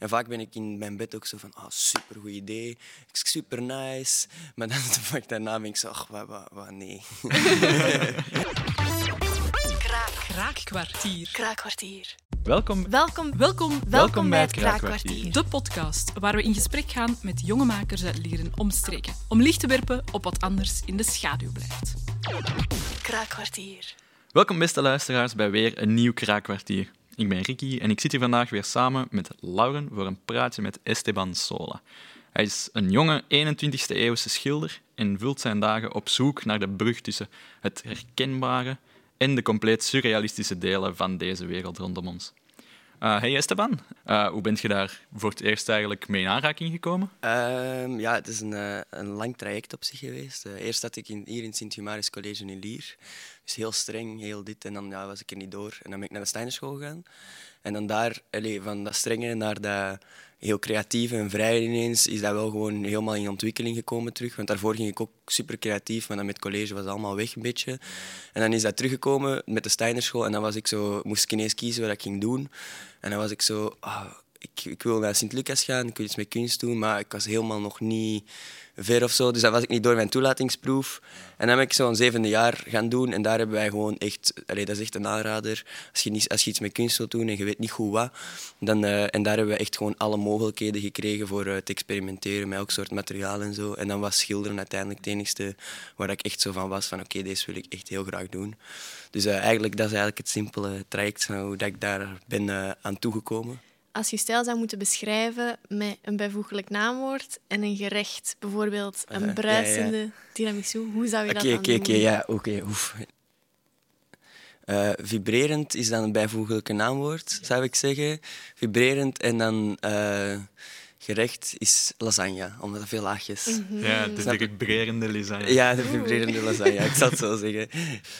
En vaak ben ik in mijn bed ook zo van, ah, super goed idee, super nice. Maar dan de dag daarna ben ik zo, ach, wat, wat, wat nee. Kraakkwartier. Kraakkwartier. Welkom. Welkom, Welkom, welkom bij het Kraakkwartier. Kraakkwartier. de podcast waar we in gesprek gaan met jonge makers uit Lieren omstreken. Om licht te werpen op wat anders in de schaduw blijft. Kraakkwartier. Welkom beste luisteraars bij weer een nieuw kraakkwartier. Ik ben Ricky en ik zit hier vandaag weer samen met Lauren voor een praatje met Esteban Sola. Hij is een jonge 21e eeuwse schilder en vult zijn dagen op zoek naar de brug tussen het herkenbare en de compleet surrealistische delen van deze wereld rondom ons. Eh, hey Esteban, Eh, hoe bent je daar voor het eerst eigenlijk mee in aanraking gekomen? Ehm, ja, het is een, eh, een lang traject op zich geweest. Eerst zat ik in, hier in Sint-Humaris College in Lier. Dus heel streng, heel dit. En dan ja, was ik er niet door. En dan ben ik naar de Steinerschool gegaan. En dan daar, van dat strenge naar dat heel creatieve en vrije ineens, is dat wel gewoon helemaal in ontwikkeling gekomen terug. Want daarvoor ging ik ook super creatief, maar dan met college was het allemaal weg een beetje. En dan is dat teruggekomen met de Steinerschool. En dan was ik zo, moest ik ineens kiezen wat ik ging doen. En dan was ik zo, ah, ik, ik wil naar Sint-Lucas gaan, ik wil iets met kunst doen, maar ik was helemaal nog niet ver of zo. Dus dan was ik niet door mijn toelatingsproef. En dan ben ik zo'n zevende jaar gaan doen. En daar hebben wij gewoon echt... Dat is echt een aanrader. Als je, als je iets met kunst wilt doen en je weet niet goed wat. Dan, eh, en daar hebben we echt gewoon alle mogelijkheden gekregen voor eh, te experimenteren met elk soort materiaal en zo. En dan was schilderen uiteindelijk het enigste waar ik echt zo van was van oké, deze wil ik echt heel graag doen. Dus eh, eigenlijk, dat is eigenlijk het simpele traject van hoe dat ik daar ben aan toegekomen. Als je stijl zou moeten beschrijven met een bijvoeglijk naamwoord en een gerecht, bijvoorbeeld een ja, ja. bruisende tiramisu, hoe zou je dat dan oké, oké, noemen? ja, oké. oef. Eh, vibrerend is dan een bijvoeglijke naamwoord, zou ik zeggen. Vibrerend en dan eh, gerecht is lasagne, omdat er veel laagjes. Ja, het is de vibrerende lasagne. Ja, de vibrerende lasagne, ik zal het zo zeggen.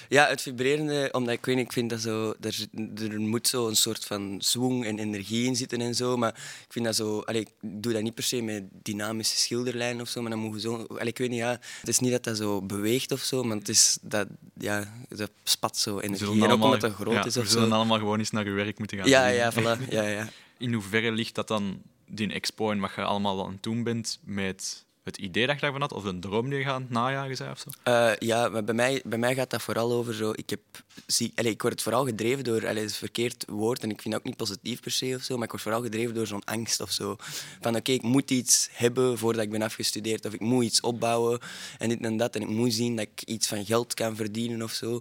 Ja, het vibrerende, omdat ik weet ik vind dat zo... Er, er moet zo een soort van swing en energie in zitten en zo, maar ik vind dat zo... Allee, ik doe dat niet per se met dynamische schilderlijnen of zo, maar dan moet je zo... Allee, ik weet niet, ja, het is niet dat dat zo beweegt of zo, maar het is dat... Ja, dat spat zo We energie. zullen En ook allemaal- omdat het groot ja, is we of zullen zo. allemaal gewoon eens naar je werk moeten gaan. Ja, ja, voilà. Ja, ja. In hoeverre ligt dat dan, die expo en wat je allemaal aan het doen bent, met het idee dat je daarvan had, of een droom die je gaat najagen zei of zo? Eh, ja, maar bij mij, bij mij gaat dat vooral over zo. Ik, heb, zie, allee, ik word vooral gedreven door. Is een verkeerd woord en ik vind dat ook niet positief per se of zo. Maar ik word vooral gedreven door zo'n angst of zo. Van oké, ik moet iets hebben voordat ik ben afgestudeerd. Of ik moet iets opbouwen en dit en dat. En ik moet zien dat ik iets van geld kan verdienen of zo.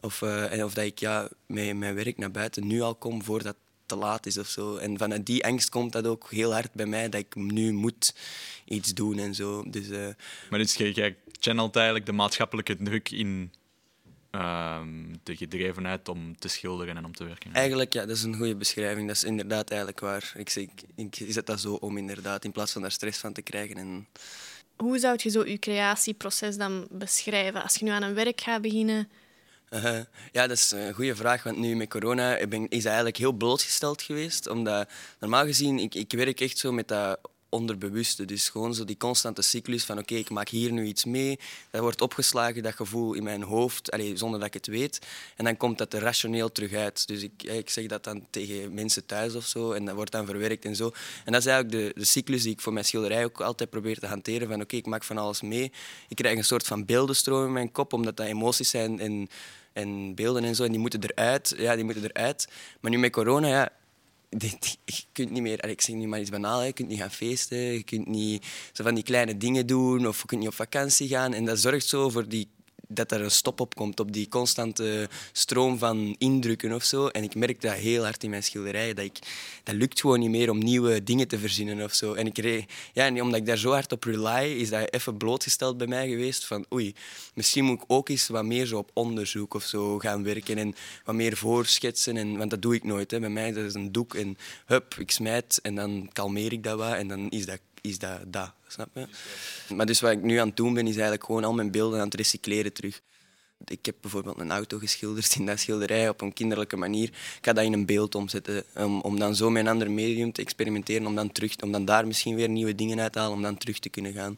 Of, eh, en of dat ik ja, met mijn werk naar buiten nu al kom voordat te laat is of zo. En vanuit die angst komt dat ook heel hard bij mij dat ik nu moet iets doen en zo. Dus. eh, Maar dus jij, channelt eigenlijk de maatschappelijke druk in ehm, de gedrevenheid om te schilderen en om te werken. Eigenlijk, ja, dat is een goede beschrijving. Dat is inderdaad eigenlijk waar. Ik, zeg, ik, ik zet dat zo om, inderdaad, in plaats van daar stress van te krijgen. En, Hoe zou je zo je creatieproces dan beschrijven? Als je nu aan een werk gaat beginnen, Eh, ja, dat is een goede vraag, want nu met corona ben, is eigenlijk heel blootgesteld geweest. Omdat, normaal gezien, ik, ik werk echt zo met dat onderbewuste. Dus gewoon zo die constante cyclus van oké, ik maak hier nu iets mee. Dat wordt opgeslagen, dat gevoel in mijn hoofd, allee, zonder dat ik het weet. En dan komt dat er rationeel terug uit. Dus ik, ik zeg dat dan tegen mensen thuis of zo. En dat wordt dan verwerkt en zo. En dat is eigenlijk de, de cyclus die ik voor mijn schilderij ook altijd probeer te hanteren. Van oké, ik maak van alles mee. Ik krijg een soort van beeldenstroom in mijn kop, omdat dat emoties zijn en, en beelden en zo. En die moeten eruit. Ja, die moeten eruit. Maar nu met corona, ja, dit, je kunt niet meer, ik zeg nu maar iets banaal, je kunt niet gaan feesten, je kunt niet zo van die kleine dingen doen of je kunt niet op vakantie gaan. En dat zorgt zo voor die, dat er een stop op komt, op die constante stroom van indrukken of zo. En ik merk dat heel hard in mijn schilderijen, dat, ik, dat lukt gewoon niet meer om nieuwe dingen te verzinnen of zo. En, ik, re- ja, en omdat ik daar zo hard op rely, is dat even blootgesteld bij mij geweest van oei, misschien moet ik ook eens wat meer zo op onderzoek of zo gaan werken en wat meer voorschetsen. En, want dat doe ik nooit. Hè. Bij mij dat is een doek en hup, ik smijt en dan kalmeer ik dat wat en dan is dat is dat, dat snap je? Maar dus wat ik nu aan het doen ben, is eigenlijk gewoon al mijn beelden aan het recycleren terug. Ik heb bijvoorbeeld een auto geschilderd in dat schilderij op een kinderlijke manier. Ik ga dat in een beeld omzetten, om, om dan zo met een ander medium te experimenteren, om dan, terug, om dan daar misschien weer nieuwe dingen uit te halen, om dan terug te kunnen gaan.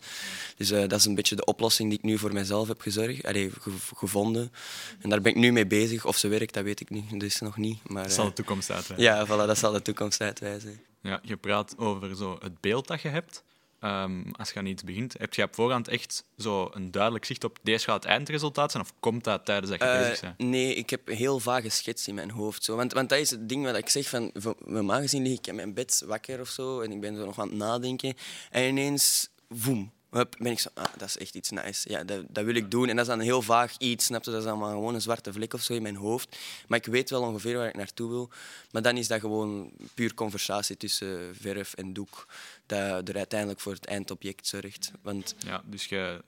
Dus eh, dat is een beetje de oplossing die ik nu voor mezelf heb gezorgd, allee, ge- gevonden. En daar ben ik nu mee bezig. Of ze werkt, dat weet ik niet, dus nog niet. Maar, Dat zal eh, de toekomst uitwijzen. ja, voilà, dat zal de toekomst uitwijzen. Ja, je praat over zo het beeld dat je hebt. Ehm, als je aan iets begint, heb je op voorhand echt zo een duidelijk zicht op deze gaat het eindresultaat zijn? Of komt dat tijdens dat je Eh, bezig bent? nee, ik heb heel vage schets in mijn hoofd. Zo. Want, want dat is het ding wat ik zeg van... Normaal gezien lig ik in mijn bed wakker of zo en ik ben zo nog aan het nadenken. En ineens, voem, hup, ben ik zo... Ah, dat is echt iets nice. Ja, dat, dat wil ik doen. En dat is dan heel vaag iets, snap je? Dat is allemaal gewoon een zwarte vlek of zo in mijn hoofd. Maar ik weet wel ongeveer waar ik naartoe wil. Maar dan is dat gewoon puur conversatie tussen verf en doek. Dat er uiteindelijk voor het eindobject zorgt. Want Ja, dus je,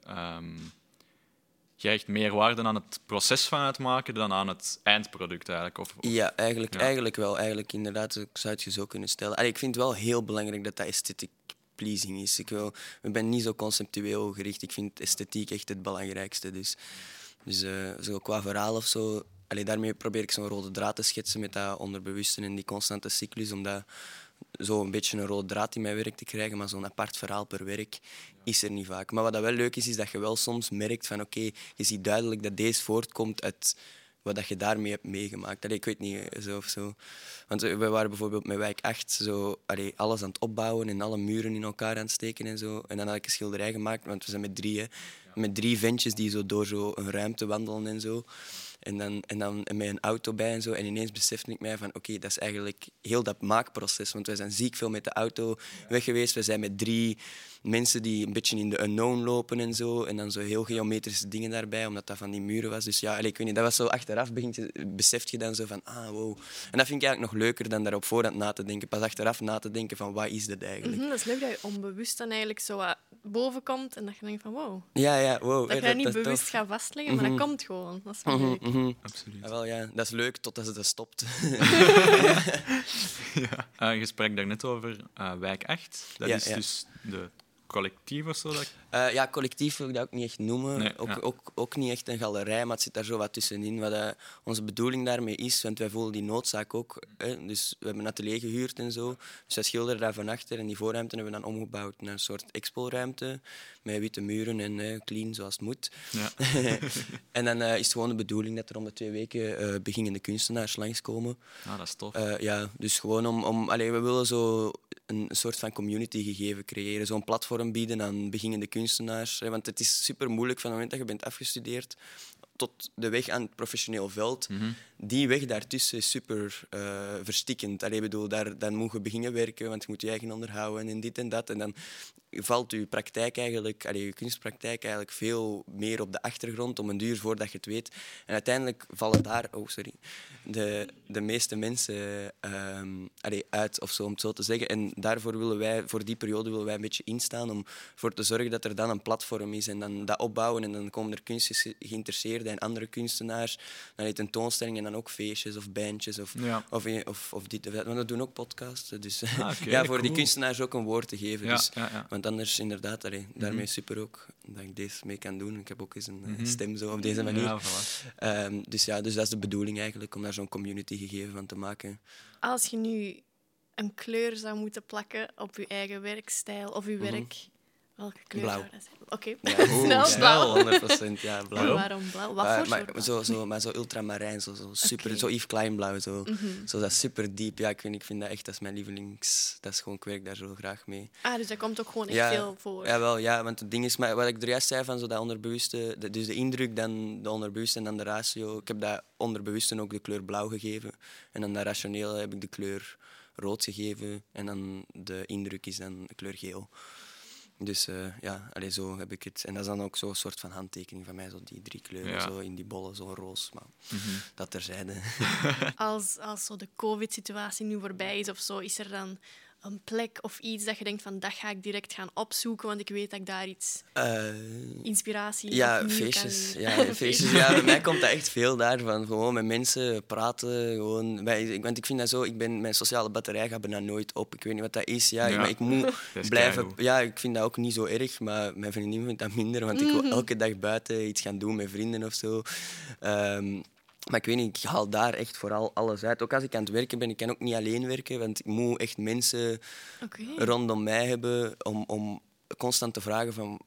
je hecht meer waarde aan het proces van het maken dan aan het eindproduct eigenlijk. Of, of- Ja, eigenlijk, Ja. eigenlijk wel. Eigenlijk inderdaad, ik zou het je zo kunnen stellen. Allee, ik vind het wel heel belangrijk dat dat aesthetic is. Ik, wil, ik ben niet zo conceptueel gericht. Ik vind esthetiek echt het belangrijkste. Dus, dus eh, zo qua verhaal of zo... Allee, daarmee probeer ik zo'n rode draad te schetsen met dat onderbewuste en die constante cyclus. Om dat zo een beetje een rode draad in mijn werk te krijgen. Maar zo'n apart verhaal per werk is er niet vaak. Maar wat dat wel leuk is, is dat je wel soms merkt van... Oké, je ziet duidelijk dat deze voortkomt uit wat dat je daarmee hebt meegemaakt. Allee, ik weet niet, eh, zo of zo. Want eh, we waren bijvoorbeeld met wijk 8 zo, allee, alles aan het opbouwen en alle muren in elkaar aan het steken en zo. En dan had ik een schilderij gemaakt, want we zijn met drie, hè, met drie ventjes die zo door zo een ruimte wandelen en zo. En dan, en dan met een auto bij en zo. En ineens besefte ik mij van, oké, dat is eigenlijk heel dat maakproces. Want wij zijn ziek veel met de auto weg geweest. We zijn met drie mensen die een beetje in de unknown lopen en zo. En dan zo heel geometrische dingen daarbij, omdat dat van die muren was. Dus ja, ik weet niet, dat was zo achteraf begint je, beseft je dan zo van, ah, wow. En dat vind ik eigenlijk nog leuker dan daar op voorhand na te denken. Pas achteraf na te denken van, wat is dit eigenlijk? Mhm, dat is leuk dat je onbewust dan eigenlijk zo wat boven komt en dat je denkt van wow. Ja, ja, wow. Dat je dat niet bewust gaat vastleggen, maar dat komt gewoon. Dat is wel Mhm, leuk. mhm. Absoluut. Ja, wel, ja, dat is leuk totdat het stopt. Eh, je sprak daar net over eh, wijk 8. Dat Ja, is ja. dus de collectief of zo. Dat... Eh, ja, collectief wil ik dat ook niet echt noemen. Nee, ook, ja. ook, ook niet echt een galerij, maar het zit daar zo wat tussenin. Wat eh, onze bedoeling daarmee is, want wij voelen die noodzaak ook. Hè. Dus we hebben een atelier gehuurd en zo. Dus wij schilderen daar van achter en die voorruimte hebben we dan omgebouwd naar een soort expo-ruimte. Met witte muren en eh, clean zoals het moet. Ja. en dan is het gewoon de bedoeling dat er om de twee weken beginnende kunstenaars langskomen. Ah, dat is tof. Ja, dus gewoon om... om allee, we willen zo een soort van community gegeven creëren. Zo'n platform bieden aan beginnende kunstenaars. Want het is super moeilijk van het moment dat je bent afgestudeerd tot de weg aan het professioneel veld. Die weg daartussen is super eh, verstikkend. Allee, bedoel, daar, dan moet je beginnen werken, want je moet je eigen onderhouden en dit en dat. En dan valt je praktijk eigenlijk, allee, je kunstpraktijk eigenlijk veel meer op de achtergrond om een duur voordat je het weet. En uiteindelijk vallen daar, oh sorry, de, de meeste mensen ehm, allee, uit, of zo om het zo te zeggen. En daarvoor willen wij, voor die periode willen wij een beetje instaan om voor te zorgen dat er dan een platform is en dan dat opbouwen en dan komen er kunstgeïnteresseerden en andere kunstenaars, dan heet tentoonstellingen en dan ook feestjes of bandjes of, Ja. of, of, of dit of dat. Want we doen ook podcasts, dus Ah, ja, voor die kunstenaars ook een woord te geven. Ja, dus, ja, ja. Want anders, inderdaad, allee, daarmee is super ook dat ik deze mee kan doen. Ik heb ook eens een eh, stem zo op deze manier. Ja, voilà. Ehm, dus ja, dus dat is de bedoeling eigenlijk, om daar zo'n community gegeven van te maken. Als je nu een kleur zou moeten plakken op je eigen werkstijl of je werk, welke kleur Blauw. zou dat zijn? Oké, Ja, snel ja, blauw. 100% ja, blauw. En waarom blauw? Wat Eh, voor maar, blauw? zo, zo, maar zo ultramarijn, zo, zo super, zo Yves Klein blauw, zo, Mhm. zo dat super diep. Ja, ik, niet, ik vind dat echt, dat is mijn lievelings, dat is gewoon, ik werk daar zo graag mee. Ah, dus dat komt ook gewoon echt Ja, veel voor. Jawel, ja, want het ding is, maar wat ik er juist zei van zo dat onderbewuste, de- dus de indruk, dan de onderbewuste en dan de ratio. Ik heb dat onderbewuste ook de kleur blauw gegeven. En dan dat rationele heb ik de kleur rood gegeven. En dan de indruk is dan de kleur geel. Dus eh, ja, allee, zo heb ik het. En dat is dan ook zo'n soort van handtekening van mij, zo die drie kleuren Ja. zo in die bollen, zo roos. Maar dat terzijde. Als, als zo de COVID-situatie nu voorbij is of zo, is er dan een plek of iets dat je denkt van dat ga ik direct gaan opzoeken, want ik weet dat ik daar iets Eh, inspiratie Ja, kan- feestjes. Ja, feestjes. Ja, bij mij komt dat echt veel daarvan. Gewoon met mensen praten. Gewoon. Wij- ik- Want ik vind dat zo, ik ben, mijn sociale batterij gaat bijna nooit op. Ik weet niet wat dat is. Ja, Ja. Maar ik moet is blijven. keigoed. Ja, ik vind dat ook niet zo erg, maar mijn vriendin vindt dat minder, want ik wil elke dag buiten iets gaan doen met vrienden of zo. Ehm, maar ik weet niet, ik haal daar echt vooral alles uit. Ook als ik aan het werken ben, ik kan ook niet alleen werken, want ik moet echt mensen rondom mij hebben om, om constant te vragen van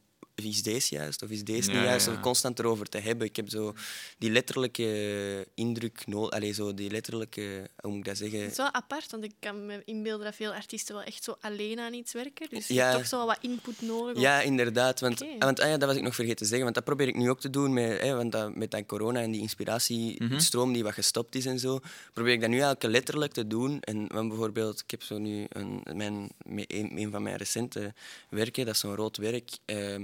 is deze juist of is deze Ja, niet juist? ja. Of constant erover te hebben. Ik heb zo die letterlijke indruk nodig. Allee, zo die letterlijke, hoe moet ik dat zeggen? Het is wel apart, want ik kan me inbeelden dat veel artiesten wel echt zo alleen aan iets werken. Dus je hebt toch zo wel wat input nodig. Ja, inderdaad. Want, Oké. want ah ja, dat was ik nog vergeten te zeggen. Want dat probeer ik nu ook te doen met, hè, want dat, met dat corona en die inspiratiestroom die wat gestopt is en zo. Probeer ik dat nu eigenlijk letterlijk te doen. En want bijvoorbeeld, ik heb zo nu een, mijn, een van mijn recente werken, dat is zo'n rood werk. ehm,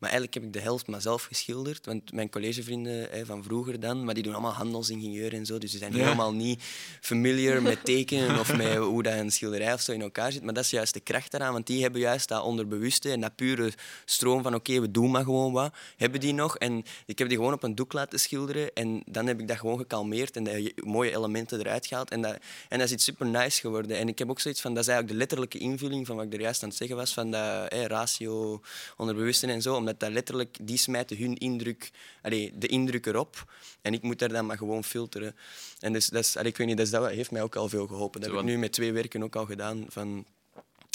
maar eigenlijk heb ik de helft mezelf geschilderd. Want mijn collegevrienden hè, van vroeger dan, maar die doen allemaal handelsingenieur en zo. Dus die zijn Ja. helemaal niet familiar met tekenen of met hoe dat een schilderij of zo in elkaar zit. Maar dat is juist de kracht daaraan, want die hebben juist dat onderbewuste en dat pure stroom van oké, we doen maar gewoon wat. Hebben die nog? En ik heb die gewoon op een doek laten schilderen en dan heb ik dat gewoon gekalmeerd en de mooie elementen eruit gehaald. En dat, en dat is iets super nice geworden. En ik heb ook zoiets van, dat is eigenlijk de letterlijke invulling van wat ik er juist aan het zeggen was, van dat ratio, onderbewuste en zo, omdat dat letterlijk, die smijten hun indruk, allee, de indruk erop. En ik moet daar dan maar gewoon filteren. En dus, dat, is, allee, ik weet niet, dat heeft mij ook al veel geholpen. Dat heb ik nu met twee werken ook al gedaan. Van,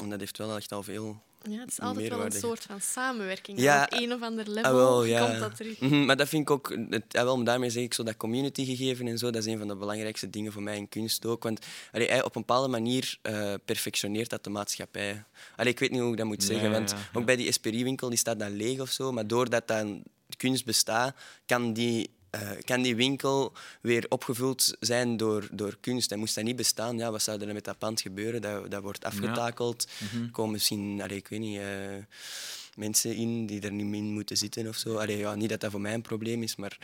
en dat heeft wel echt al veel Ja, het is altijd wel een soort van samenwerking. Ja, Op een of ander level Ah, wel, ja. komt dat terug. Mhm, maar dat vind ik ook, het, ah, wel, om daarmee zeg ik zo dat community gegeven en zo, dat is een van de belangrijkste dingen voor mij in kunst ook. Want allee, hij op een bepaalde manier eh, perfectioneert dat de maatschappij. Allee, ik weet niet hoe ik dat moet zeggen, ja, want ja, ja. ook bij die Esperiewinkel die staat dan leeg of zo, maar doordat dan kunst bestaat, kan die. Eh, kan die winkel weer opgevuld zijn door, door kunst? En moest dat niet bestaan, ja, wat zou er met dat pand gebeuren? Dat, dat wordt afgetakeld. Mhm. Er komen misschien, allee, ik weet niet, eh, mensen in die er niet in moeten zitten of zo. Allee, ja, niet dat dat voor mij een probleem is, maar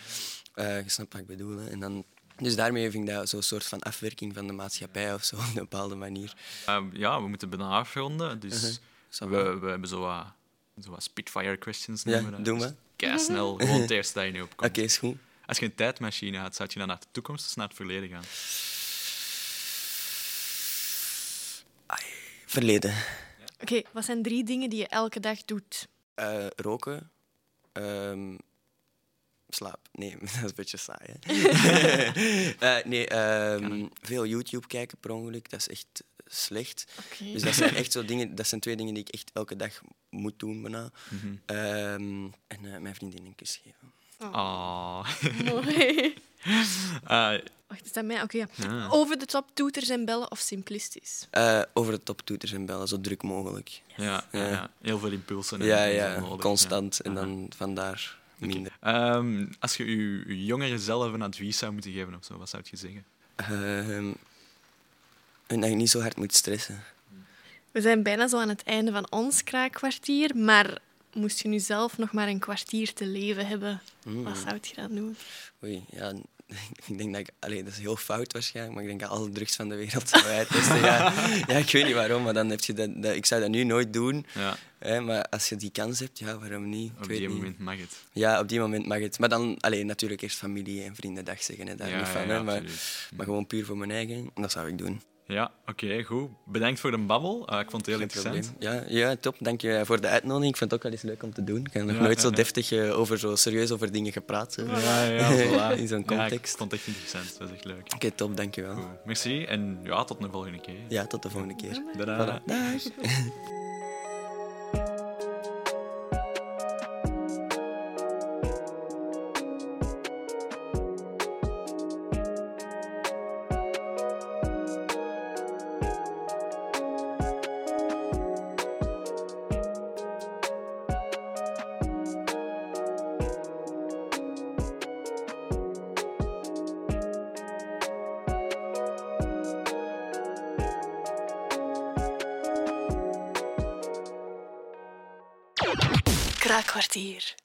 eh, je snapt wat ik bedoel. Hè. En dan, dus daarmee vind ik dat zo'n soort van afwerking van de maatschappij of zo, op een bepaalde manier. Eh, ja, we moeten bijna afronden. Dus Uh-huh. We, we hebben zo wat, zo wat Spitfire questions. Ja, noemen doen Dus we. kei snel, gewoon het eerste dat je nu Oké, opkomt. is goed. Als je een tijdmachine had, zou je dan naar de toekomst of naar het verleden gaan? Verleden. Oké, wat zijn drie dingen die je elke dag doet? Eh, roken. Ehm, slaap. Nee, dat is een beetje saai. Hè? Eh, nee, ehm, veel YouTube kijken per ongeluk. Dat is echt slecht. Dus dat zijn echt zo dingen, dat zijn twee dingen die ik echt elke dag moet doen bijna. Mhm. Ehm, en eh, mijn vriendin een kus geven. Ah. Mooi. Eh, Wacht, is dat mij? Oké, ja. Ja. Over de top toeters en bellen of simplistisch? Eh, over de top toeters en bellen, zo druk mogelijk. ja, ja, Ja. ja, heel veel impulsen. en- Ja, ja, nodig, constant. ja. En Aha. dan vandaar minder. Ehm, als je je, je jongere zelf een advies zou moeten geven of zo, wat zou je zeggen? En dat je niet zo hard moet stressen. We zijn bijna zo aan het einde van ons kraakkwartier, maar moest je nu zelf nog maar een kwartier te leven hebben, Mm. wat zou je dan doen? Oei, ja, ik denk dat ik... Allee, dat is heel fout waarschijnlijk, maar ik denk dat alle drugs van de wereld zou uittesten. Ja, ja, ik weet niet waarom, maar dan heb je dat, dat... Ik zou dat nu nooit doen, Ja, hè, maar als je die kans hebt, ja, waarom niet? Ik op weet die niet. moment mag het. Ja, op die moment mag het. Maar dan alleen natuurlijk eerst familie en vrienden dag zeggen. Hè, daar Ja, niet van, ja, hè, maar, maar gewoon puur voor mijn eigen. Dat zou ik doen. Ja, oké, goed. Bedankt voor de babbel. Eh, ik vond het heel Geen interessant. Ja, ja, top. Dank je voor de uitnodiging. Ik vind het ook wel eens leuk om te doen. Ik heb nog Ja, nooit ja, zo deftig eh, over zo serieus over dingen gepraat. Ja, ja, voilà. In zo'n Ja, ik context. vond het echt interessant. Dat was echt leuk. Oké, top. Dank je wel. Goed. Merci en ja, tot de volgende keer. Ja, tot de volgende keer. Tada. Dag. Kraakkwartier.